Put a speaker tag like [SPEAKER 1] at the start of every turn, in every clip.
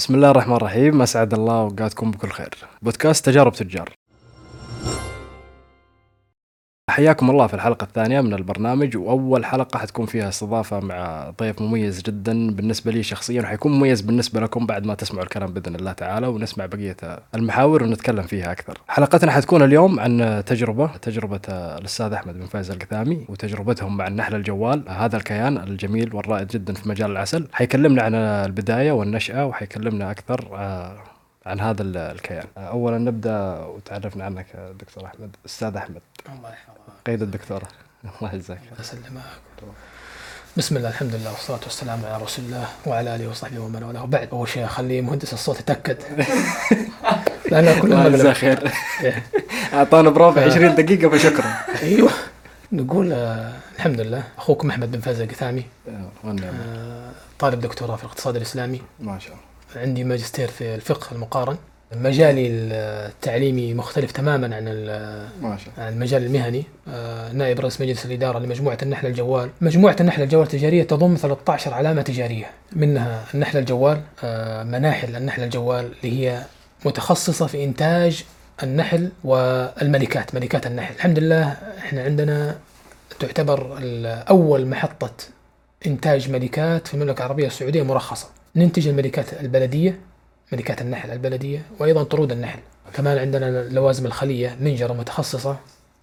[SPEAKER 1] بسم الله الرحمن الرحيم. أسعد الله أوقاتكم بكل خير. بودكاست تجارب تجار. حياكم الله في الحلقة الثانية من البرنامج وأول حلقة حتكون فيها استضافة مع ضيف مميز جدا بالنسبة لي شخصيا وحيكون مميز بالنسبة لكم بعد ما تسمعوا الكلام بإذن الله تعالى ونسمع بقية المحاور ونتكلم فيها أكثر. حلقتنا حتكون اليوم عن تجربة تجربة الأستاذ أحمد بن فايز القثامي وتجربتهم مع النحل الجوال هذا الكيان الجميل والرائد جدا في مجال العسل. حيكلمنا عن البداية والنشأة وحيكلمنا أكثر آه، عن هذا الكيان. اولا نبدأ وتعرفنا عنك دكتور أحمد أستاذ أحمد.
[SPEAKER 2] الله يحفظك.
[SPEAKER 1] قيد الدكتوراه الله يجزاك.
[SPEAKER 2] الله يسلمك. بسم الله الحمد لله والصلاة والسلام على رسول الله وعلى آله وصحبه ومن والاه. بعد أول شيء أخلي مهندس الصوت يتأكد. لأن كل
[SPEAKER 1] الله يجزاه خير. أعطانا بروفة 20 دقيقة فشكرا.
[SPEAKER 2] أيوه. نقول آه الحمد لله. أخوكم أحمد بن فاز القثامي. آه طالب دكتوراه في الاقتصاد الإسلامي.
[SPEAKER 1] ما شاء الله.
[SPEAKER 2] عندي ماجستير في الفقه المقارن. مجالي التعليمي مختلف تماما عن عن المجال المهني. آه، نائب رئيس مجلس الإدارة لمجموعة النحلة الجوال. مجموعة النحلة الجوال التجارية تضم 13 علامة تجارية منها النحلة الجوال آه، مناحل النحلة الجوال اللي هي متخصصة في إنتاج النحل والملكات ملكات النحل. الحمد لله إحنا عندنا تعتبر أول محطة إنتاج ملكات في المملكة العربية السعودية مرخصة. ننتج الملكات البلدية ملكات النحل البلدية وأيضا طرود النحل. كمان عندنا لوازم الخلية منجرة متخصصة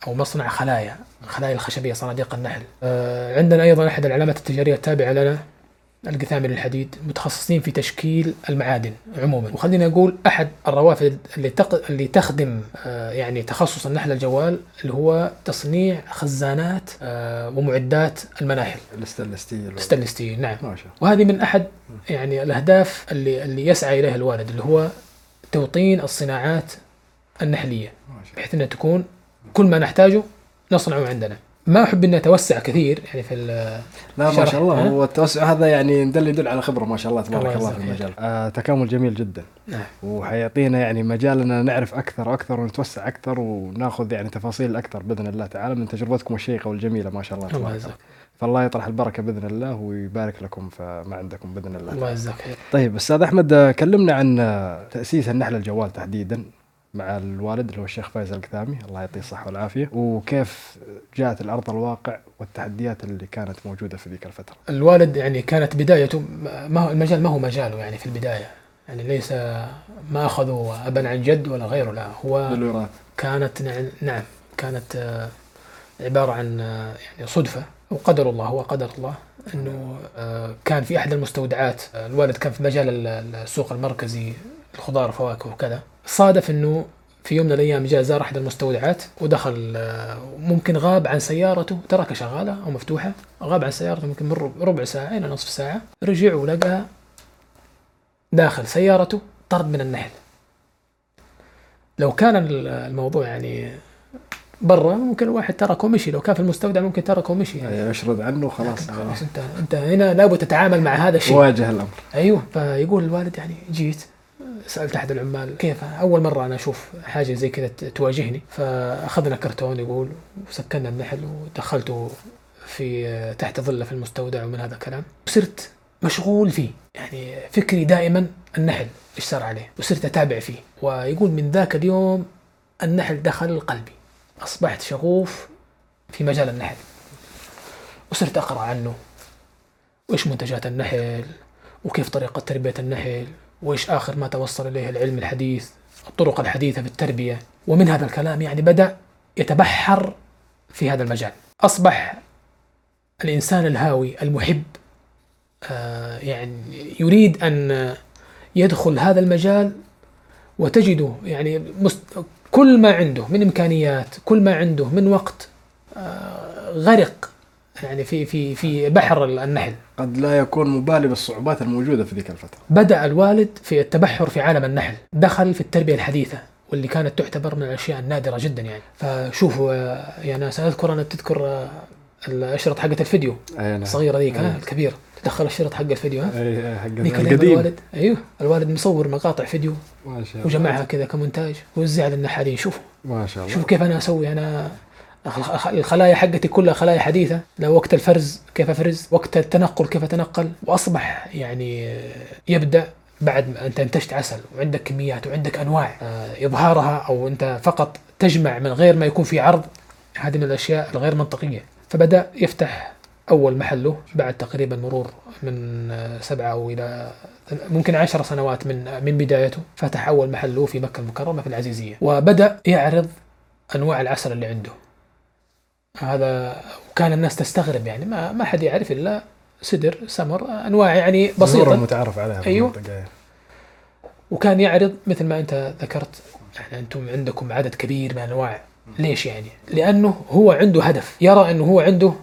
[SPEAKER 2] أو مصنع خلايا خلايا الخشبية صناديق النحل. آه، عندنا أيضا أحد العلامات التجارية التابعة لنا القثامي للحديد متخصصين في تشكيل المعادن عموما. وخلينا نقول أحد الروافد اللي تق... اللي تخدم آه يعني تخصص النحل الجوال اللي هو تصنيع خزانات آه ومعدات المناحل.
[SPEAKER 1] ال
[SPEAKER 2] stainless steel نعم.
[SPEAKER 1] ما شاء
[SPEAKER 2] وهذه من أحد يعني الأهداف اللي اللي يسعى إليها الوالد اللي هو توطين الصناعات
[SPEAKER 1] النحلية
[SPEAKER 2] بحيث إنها تكون كل ما نحتاجه نصنعه عندنا. ما أحب إني أتوسع كثير يعني في
[SPEAKER 1] لا ما شاء الله؟ هو التوسع هذا يعني دل يدل على خبرة ما شاء الله تبارك
[SPEAKER 2] الله
[SPEAKER 1] الله في المجال. آه تكامل جميل جدا.
[SPEAKER 2] نعم.
[SPEAKER 1] وحيعطينا يعني مجال اننا نعرف أكثر وأكثر ونتوسع أكثر وناخذ يعني تفاصيل أكثر بإذن الله تعالى من تجربتكم الشيقة والجميلة ما شاء الله
[SPEAKER 2] الله
[SPEAKER 1] تبارك
[SPEAKER 2] يجزاك.
[SPEAKER 1] فالله يطرح البركة بإذن الله ويبارك لكم فما عندكم بإذن الله
[SPEAKER 2] الله يجزاك خير.
[SPEAKER 1] طيب أستاذ أحمد كلمنا عن تأسيس النحلة الجوال تحديدا. مع الوالد اللي هو الشيخ فايز القثامي الله يعطيه الصحة والعافية. وكيف جاءت الأرض الواقع والتحديات اللي كانت موجودة في ذيك الفترة؟
[SPEAKER 2] الوالد يعني كانت بدايته ما هو المجال ما هو مجاله يعني في البداية. يعني ليس ما اخذوا أبا عن جد ولا غيره لا. هو
[SPEAKER 1] بالوراثه
[SPEAKER 2] كانت نع- نعم كانت آه، عبارة عن آه، يعني صدفة. وقدر الله هو قدر الله إنه آه، كان في أحد المستودعات. الوالد كان في مجال ال- السوق المركزي الخضار والفواكه وكذا. صادف إنه في يوم من الأيام جاء زار أحد المستودعات ودخل آه، ممكن غاب عن سيارته تركها شغالة أو مفتوحة غاب عن سيارته ممكن من ربع- ساعة إلى نصف ساعة رجع ولقى داخل سيارته طرد من النحل. لو كان ال- الموضوع يعني برا ممكن الواحد تركه ومشي لو كان في المستودع ممكن تركه ومشي يعني.
[SPEAKER 1] يعني يشرد عنه خلاص.
[SPEAKER 2] خلاص أنت أنت هنا لابد تتعامل مع هذا الشيء.
[SPEAKER 1] واجه الأمر.
[SPEAKER 2] أيوه فيقول الوالد يعني جيت. سألت أحد العمال كيف؟ أول مرة أنا أشوف حاجة زي كذا تواجهني. فأخذنا كرتون يقول وسكننا النحل ودخلته في تحت ظله في المستودع ومن هذا الكلام. وصرت مشغول فيه. يعني فكري دائما النحل إيش صار عليه؟ وصرت أتابع فيه. ويقول من ذاك اليوم النحل دخل قلبي. أصبحت شغوف في مجال النحل. وصرت أقرأ عنه. وإيش منتجات النحل؟ وكيف طريقة تربية النحل؟ وإيش آخر ما توصل إليه العلم الحديث الطرق الحديثة في التربية ومن هذا الكلام يعني بدأ يتبحر في هذا المجال أصبح الإنسان الهاوي المحب آه، يعني يريد أن يدخل هذا المجال وتجده يعني. كل ما عنده من إمكانيات كل ما عنده من وقت آه، غرق يعني في في في بحر النحل.
[SPEAKER 1] قد لا يكون مبالي بالصعوبات الموجودة في ذيك الفترة.
[SPEAKER 2] بدأ الوالد في التبحر في عالم النحل. دخل في التربية الحديثة واللي كانت تعتبر من الأشياء النادرة جدا يعني. فشوفوا آه، يا ناس أذكر أنا تذكر آه، الأشرطة حقت الفيديو.
[SPEAKER 1] نعم.
[SPEAKER 2] الصغيرة ذيك. الكبيرة. تدخل الشريط حق الفيديو ها.
[SPEAKER 1] أي حق القديم
[SPEAKER 2] الوالد أيوه الوالد مصور مقاطع فيديو
[SPEAKER 1] ما شاء الله.
[SPEAKER 2] وجمعها كذا كمونتاج ووزعها للنحالين. شوفوا.
[SPEAKER 1] ما شاء الله.
[SPEAKER 2] شوفوا كيف أنا أسوي أنا الخ- الخلايا حقتي كلها خلايا حديثة. لو وقت الفرز كيف أفرز؟ وقت التنقل كيف أتنقل؟ وأصبح يعني يبدأ بعد ما أنت انتجت عسل وعندك كميات وعندك أنواع آه، إظهارها أو أنت فقط تجمع من غير ما يكون في عرض. هذه من الأشياء الغير منطقية. فبدأ يفتح أول محل له بعد تقريبا مرور من آه، سبعة أو إلى ممكن عشر سنوات من من بدايته فتح أول محل له في مكة المكرمة في العزيزية. وبدأ يعرض أنواع العسل اللي عنده. هذا وكان الناس تستغرب يعني ما ما حد يعرف إلا سدر سمر أنواع يعني بسيطة.
[SPEAKER 1] المتعارف عليها في
[SPEAKER 2] أيوه.
[SPEAKER 1] المنطقة،.
[SPEAKER 2] وكان يعرض مثل ما أنت ذكرت يعني أنتم عندكم عدد كبير من الأنواع. ليش يعني؟ لأنه هو عنده هدف. يرى أنه هو عنده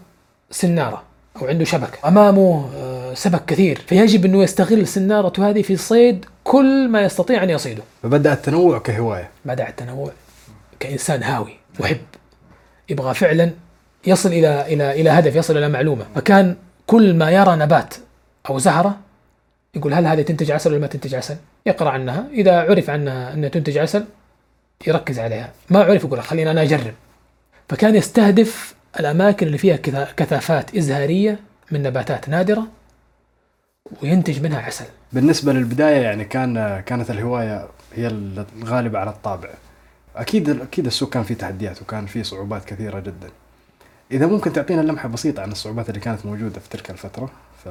[SPEAKER 2] سنارة أو عنده شبكة. أمامه آه، سمك كثير. فيجب أنه يستغل سنارته هذه في صيد كل ما يستطيع أن يصيده.
[SPEAKER 1] فبدأ التنوع كهواية.
[SPEAKER 2] بدأ التنوع كإنسان هاوي محب. يبغى فعلا يصل إلى إلى إلى هدف يصل إلى معلومة. فكان كل ما يرى نبات أو زهرة يقول هل هذه تنتج عسل ولا ما تنتج عسل؟ يقرأ عنها. إذا عرف عنها أنها تنتج عسل يركز عليها. ما عرف يقول خليني أنا أجرب. فكان يستهدف الأماكن اللي فيها كثا- كثافات إزهارية من نباتات نادرة وينتج منها عسل.
[SPEAKER 1] بالنسبة للبداية يعني كان كانت الهواية هي الغالبه على الطابع. أكيد أكيد السوق كان فيه تحديات وكان فيه صعوبات كثيرة جدا. إذا ممكن تعطينا لمحة بسيطة عن الصعوبات اللي كانت موجودة في تلك الفترة ف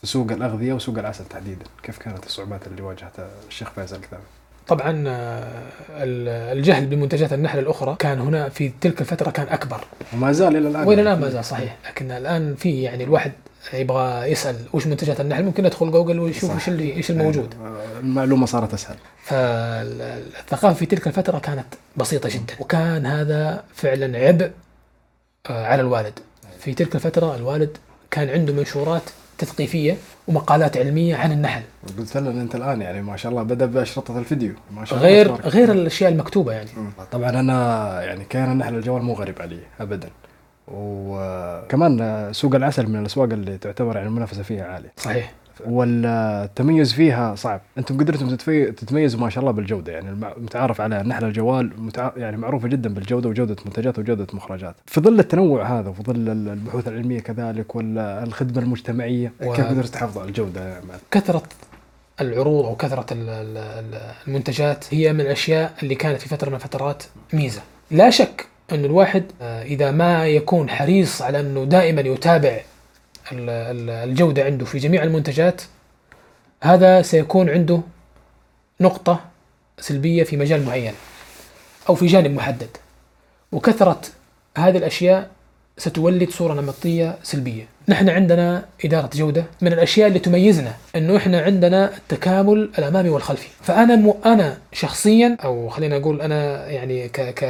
[SPEAKER 1] في سوق الأغذية وسوق العسل تحديدا. كيف كانت الصعوبات اللي واجهتها الشيخ فيصل الكتابي؟
[SPEAKER 2] طبعا آه، ال- الجهل بمنتجات النحل الأخرى كان هنا في تلك الفترة كان أكبر.
[SPEAKER 1] وما زال إلى الآن.
[SPEAKER 2] وإلى الآن ما زال صحيح. لكن الآن في يعني الواحد يبغى يسأل وش منتجات النحل ممكن يدخل جوجل ويشوف. إيش اللي إيش الموجود.
[SPEAKER 1] المعلومة صارت أسهل.
[SPEAKER 2] فالثقافة في تلك الفترة كانت بسيطة جدا. وكان هذا فعلا عبء آه، على الوالد. في تلك الفترة الوالد كان عنده منشورات تثقيفية ومقالات علمية عن النحل.
[SPEAKER 1] قلت لنا أنت الآن يعني ما شاء الله بدأ بأشرطة الفيديو. ما شاء الله
[SPEAKER 2] غير غير الأشياء المكتوبة يعني.
[SPEAKER 1] طبعا أنا يعني كان النحل الجوال مو غريب علي ابدا. وكمان سوق العسل من الأسواق اللي تعتبر يعني المنافسه فيها عالية.
[SPEAKER 2] صحيح.
[SPEAKER 1] والتميز فيها صعب. أنتم قدرتم تتميزوا ما شاء الله بالجودة. يعني متعارف على النحل الجوال متع... يعني معروفة جدا بالجودة وجودة منتجات وجودة مخرجات. في ظل التنوع هذا وفي ظل ال- البحوث العلمية كذلك والخدمه المجتمعية
[SPEAKER 2] و-
[SPEAKER 1] كيف قدرت تحافظ على الجودة يا؟
[SPEAKER 2] كثرة العروض أو كثرة ال- ال- ال- المنتجات هي من الأشياء اللي كانت في فترة من الفترات ميزة. لا شك انه الواحد آه، إذا ما يكون حريص على أنه دائما يتابع ال- ال- الجودة عنده في جميع المنتجات هذا سيكون عنده نقطة سلبية في مجال معين أو في جانب محدد وكثرة هذه الأشياء ستولد صورة نمطية سلبية. نحن عندنا إدارة جودة من الأشياء اللي تميزنا أنه إحنا عندنا التكامل الأمامي والخلفي، فأنا م... أنا شخصيا أو خلينا نقول أنا يعني ك ك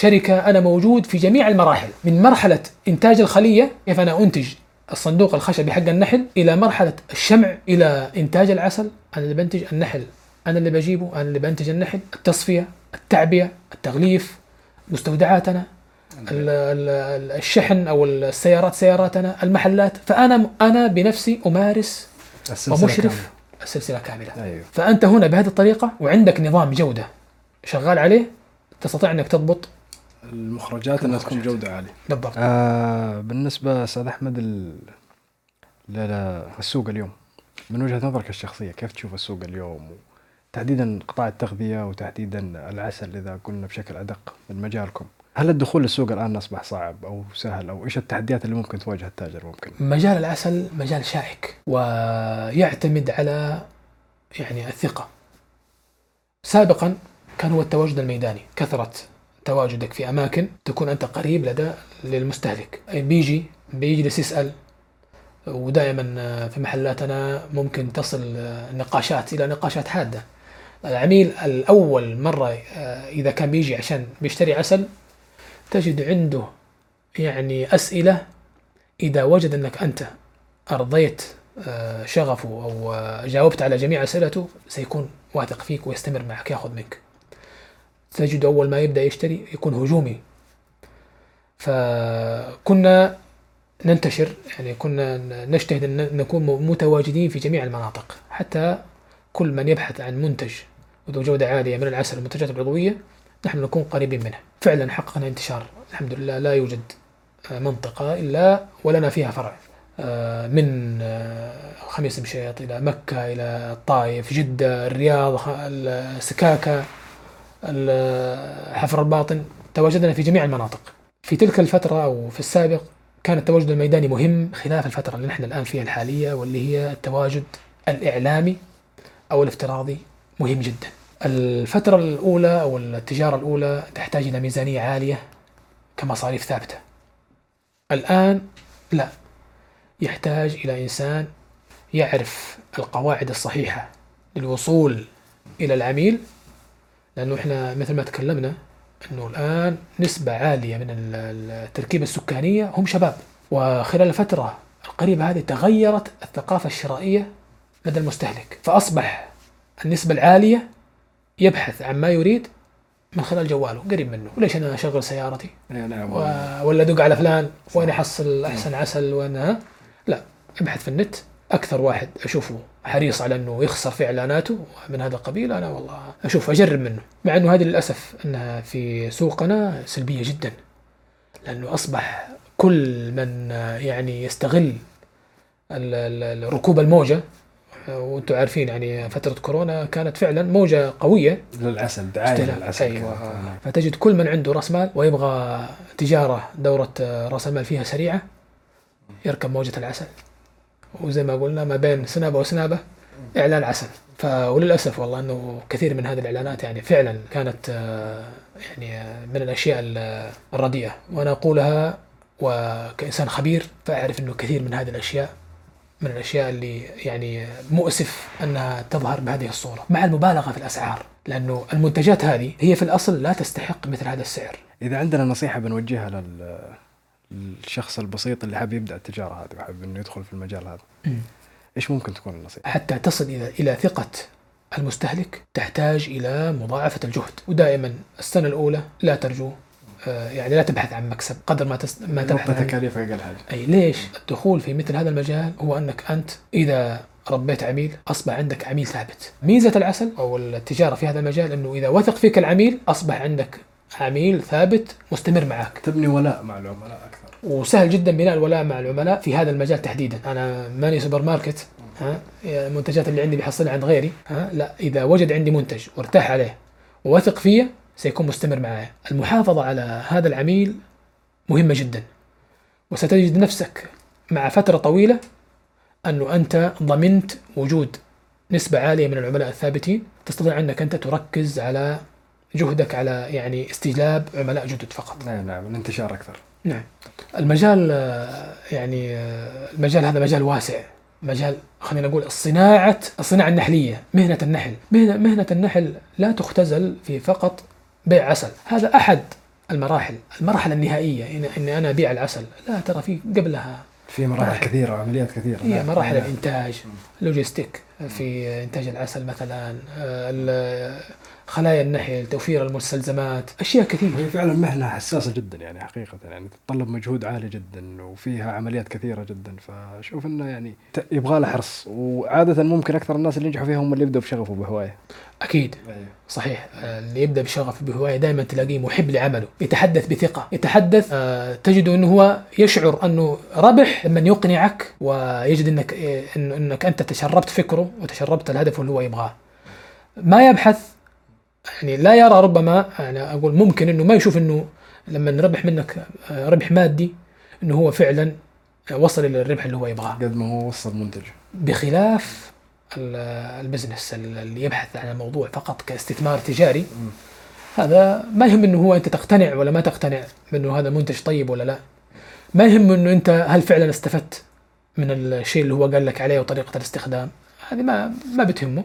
[SPEAKER 2] شركة أنا موجود في جميع المراحل، من مرحلة إنتاج الخلية كيف أنا أنتج الصندوق الخشبي حق النحل إلى مرحلة الشمع إلى إنتاج العسل، أنا اللي بنتج النحل، أنا اللي بجيبه، أنا اللي بنتج النحل، التصفية، التعبئة، التغليف، مستودعاتنا، ال- ال- الشحن أو السيارات سياراتنا المحلات. فأنا أنا بنفسي أمارس
[SPEAKER 1] السلسلة
[SPEAKER 2] ومشرف السلسلة كامله
[SPEAKER 1] كاملة. أيوه.
[SPEAKER 2] فأنت هنا بهذه الطريقة وعندك نظام جودة شغال عليه تستطيع إنك تضبط
[SPEAKER 1] المخرجات إنها تكون. جودة عالية.
[SPEAKER 2] بالضبط.
[SPEAKER 1] آه بالنسبة أستاذ أحمد السوق اليوم من وجهة نظرك الشخصية كيف تشوف السوق اليوم؟ تحديدا قطاع التغذية وتحديدا العسل إذا قلنا بشكل أدق من مجالكم هل الدخول للسوق الآن أصبح صعب أو سهل؟ أو إيش التحديات اللي ممكن تواجه التاجر ممكن؟
[SPEAKER 2] مجال العسل مجال شائك ويعتمد على يعني الثقة. سابقا كان هو التواجد الميداني كثره تواجدك في أماكن تكون أنت قريب لدى للمستهلك. بيجي بيجلس يسأل. ودائما في محلاتنا ممكن تصل النقاشات إلى نقاشات حادة. العميل الأول مرة آه، إذا كان بيجي عشان بيشتري عسل تجد عنده يعني أسئلة إذا وجد أنك أنت أرضيت آه، شغفه آه، جاوبت على جميع أسئلته سيكون واثق فيك ويستمر معك يأخذ منك. تجد أول ما يبدأ يشتري يكون هجومي. فكنا ننتشر يعني كنا نجتهد أن نكون متواجدين في جميع المناطق. حتى كل من يبحث عن منتج ذو جودة عالية من العسل والمنتجات العضوية نحن نكون قريبين منه. فعلا حققنا انتشار. الحمد لله لا يوجد منطقة إلا ولنا فيها فرع آه، من آه، خميس مشيط إلى مكة إلى الطائف جدة الرياض ال- حفر الباطن تواجدنا في جميع المناطق. في تلك الفترة أو في السابق كان التواجد الميداني مهم خلاف الفترة اللي نحن الآن فيها الحالية واللي هي التواجد الإعلامي أو الافتراضي مهم جدا. الفترة الأولى أو التجارة الأولى تحتاج إلى ميزانية عالية كمصاريف ثابتة. الآن لا يحتاج إلى إنسان يعرف القواعد الصحيحة للوصول إلى العميل لأنه إحنا مثل ما تكلمنا أنه الآن نسبة عالية من ال- ال- التركيبة السكانية هم شباب. وخلال الفترة القريبة هذه تغيرت الثقافة الشرائية لدى المستهلك. فأصبح النسبة العالية يبحث عن ما يريد من خلال جواله قريب منه. وليش أنا أشغل سيارتي؟
[SPEAKER 1] نعم
[SPEAKER 2] و... ولا أدق على فلان؟ وين أحصل أحسن عسل؟ وين؟ ها؟ لا ابحث في النت. أكثر واحد أشوفه حريص على أنه يخسر في إعلاناته من هذا القبيل أنا والله أشوف أجرب منه مع أنه هذه للأسف انها في سوقنا سلبية جدا لأنه أصبح كل من يعني يستغل ركوب الموجة وأنتم عارفين يعني فترة كورونا كانت فعلا موجة قوية
[SPEAKER 1] للعسل
[SPEAKER 2] دعاية.
[SPEAKER 1] للعسل كانت. نعم.
[SPEAKER 2] فتجد كل من عنده رأس مال ويبغى تجارة دورة رأس المال فيها سريعة يركب موجة العسل وزي ما قلنا ما بين سنابة وسنابة إعلان عسل. وللاسف والله إنه كثير من هذه الإعلانات يعني فعلا كانت آه، يعني آه، من الأشياء ال- الرديئة. وأنا أقولها وكإنسان خبير فأعرف إنه كثير من هذه الأشياء من الأشياء اللي يعني مؤسف أنها تظهر بهذه الصورة مع المبالغة في الأسعار. لأنه المنتجات هذه هي في الأصل لا تستحق مثل هذا السعر.
[SPEAKER 1] إذا عندنا نصيحة بنوجهها لل للشخص البسيط اللي حاب يبدأ التجارة هذه وحاب إنه يدخل في المجال هذا. إيش ممكن تكون النصيحة؟
[SPEAKER 2] حتى تصل إلى إلى ثقة المستهلك تحتاج إلى مضاعفة الجهد. ودائما السنة الأولى لا ترجو آه، يعني لا تبحث عن مكسب قدر ما تس... ما تبحث عن
[SPEAKER 1] تكاليف أقل حاجة.
[SPEAKER 2] أي ليش؟ الدخول في مثل هذا المجال هو أنك أنت إذا ربيت عميل أصبح عندك عميل ثابت. ميزة العسل أو التجارة في هذا المجال إنه إذا وثق فيك العميل أصبح عندك عميل ثابت مستمر معك.
[SPEAKER 1] تبني ولاء مع العملاء أكثر.
[SPEAKER 2] وسهل جدا بناء الولاء مع العملاء في هذا المجال تحديدا. أنا ماني سوبر ماركت ها المنتجات اللي عندي بيحصلها عند غيري ها لا إذا وجد عندي منتج وارتاح عليه ووثق فيه سيكون مستمر معي. المحافظة على هذا العميل مهمة جدا. وستجد نفسك مع فترة طويلة أنه أنت ضمنت وجود نسبة عالية من العملاء الثابتين. تستطيع أنك أنت تركز على جهدك على يعني استجلاب عملاء جدد فقط.
[SPEAKER 1] نعم نعم الانتشار أكثر.
[SPEAKER 2] نعم. المجال يعني المجال هذا مجال واسع. مجال خلينا نقول الصناعة الصناعة النحلية مهنة النحل. مهنة, مهنة النحل لا تختزل في فقط بيع عسل. هذا أحد المراحل المرحلة النهائية. إن- إني أنا أبيع العسل. لا ترى في قبلها
[SPEAKER 1] في مراحل
[SPEAKER 2] مراحل.
[SPEAKER 1] كثيرة وعمليات كثيرة.
[SPEAKER 2] هي
[SPEAKER 1] نعم.
[SPEAKER 2] مراحل
[SPEAKER 1] نعم.
[SPEAKER 2] الإنتاج لوجيستيك في إنتاج العسل مثلا خلايا النحل توفير المستلزمات أشياء كثيرة.
[SPEAKER 1] وهي فعلا مهنة حساسة جدا يعني حقيقة يعني تتطلب مجهود عالي جدا وفيها عمليات كثيرة جدا فأشوف إنه يعني يبغى له حرص. وعادة ممكن أكثر الناس اللي ينجحوا فيها هم اللي يبدوا بشغف وبهوايه
[SPEAKER 2] أكيد. صحيح. آه، اللي يبدأ بشغف بهواية دائما تلاقيه محب لعمله يتحدث بثقة. يتحدث آه، تجد إنه هو يشعر أنه ربح لما يقنعك ويجد إنك إن- إنك أنت تشربت فكره وتشربت الهدف اللي هو يبغاه. ما يبحث يعني لا يرى ربما أنا أقول ممكن إنه ما يشوف إنه لما نربح منك آه، ربح مادي إنه هو فعلا آه، وصل إلى الربح اللي هو يبغاه.
[SPEAKER 1] قد ما هو وصل منتج.
[SPEAKER 2] بخلاف ال- البزنس اللي يبحث عن الموضوع فقط كاستثمار تجاري. هذا ما يهم إنه هو أنت تقتنع ولا ما تقتنع بانه هذا منتج طيب ولا لا. ما يهم إنه أنت هل فعلا استفدت من الشيء اللي هو قال لك عليه وطريقة الاستخدام. هذه ما ما بتهمه.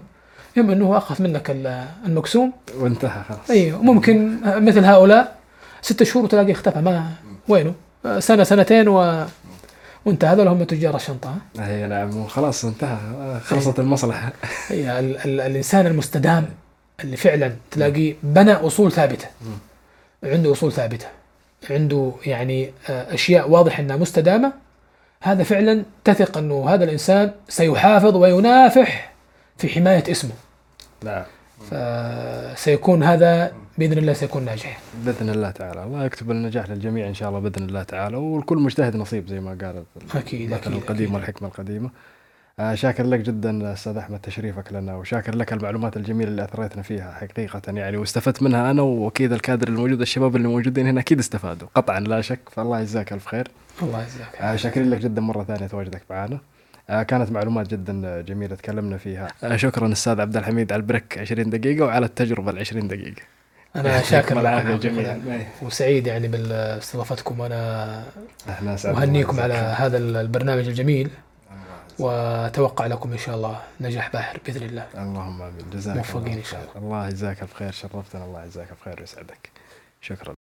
[SPEAKER 2] يهم إنه هو أخذ منك ال- المقسوم
[SPEAKER 1] وانتهى خلاص.
[SPEAKER 2] أيوه ممكن مثل هؤلاء ست شهور وتلاقيه اختفى. ما وينه؟ سنه سنتين و وانت هذول هم تجار الشنطة. ها؟
[SPEAKER 1] هي نعم وخلاص انتهى. خلصت المصلحة.
[SPEAKER 2] هي ال ال الإنسان المستدام اللي فعلا تلاقيه بنى أصول ثابتة. عنده أصول ثابتة. عنده يعني آه، أشياء واضح إنها مستدامة. هذا فعلا تثق أنه هذا الإنسان سيحافظ وينافح في حماية اسمه.
[SPEAKER 1] نعم.
[SPEAKER 2] فسيكون هذا بإذن الله سيكون ناجح
[SPEAKER 1] بإذن الله تعالى. الله يكتب النجاح للجميع إن شاء الله بإذن الله تعالى. والكل مجتهد نصيب زي ما قال أكيد
[SPEAKER 2] أكيد
[SPEAKER 1] القديم. والحكمة القديمة. آه، شاكر لك جدا أستاذ أحمد تشريفك لنا وشاكر لك المعلومات الجميلة اللي أثريتنا فيها حقيقة يعني واستفدت منها أنا وأكيد الكادر الموجود الشباب اللي موجودين هنا أكيد استفادوا قطعا لا شك. فالله يجزاك الف خير.
[SPEAKER 2] الله يجزاك.
[SPEAKER 1] آه، شاكرين لك جدا مرة ثانية تواجدك معنا آه، كانت معلومات جدا جميلة تكلمنا فيها. آه، شكرا أستاذ عبد الحميد على البريك 20 دقيقة وعلى التجربة ال 20 دقيقة.
[SPEAKER 2] أنا شاكر العافية
[SPEAKER 1] جميعا.
[SPEAKER 2] وسعيد يعني باستضافتكم انا
[SPEAKER 1] إحنا سعدنا
[SPEAKER 2] وهنيكم
[SPEAKER 1] الله
[SPEAKER 2] على هذا البرنامج الجميل.
[SPEAKER 1] الله
[SPEAKER 2] وأتوقع لكم إن شاء الله نجاح باهر بإذن الله.
[SPEAKER 1] اللهم آمين. جزاك
[SPEAKER 2] موفقين
[SPEAKER 1] الله
[SPEAKER 2] إن شاء
[SPEAKER 1] خير. الله يجزاك الف خير شرفتنا. الله يجزاك الف خير ويسعدك. شكرا.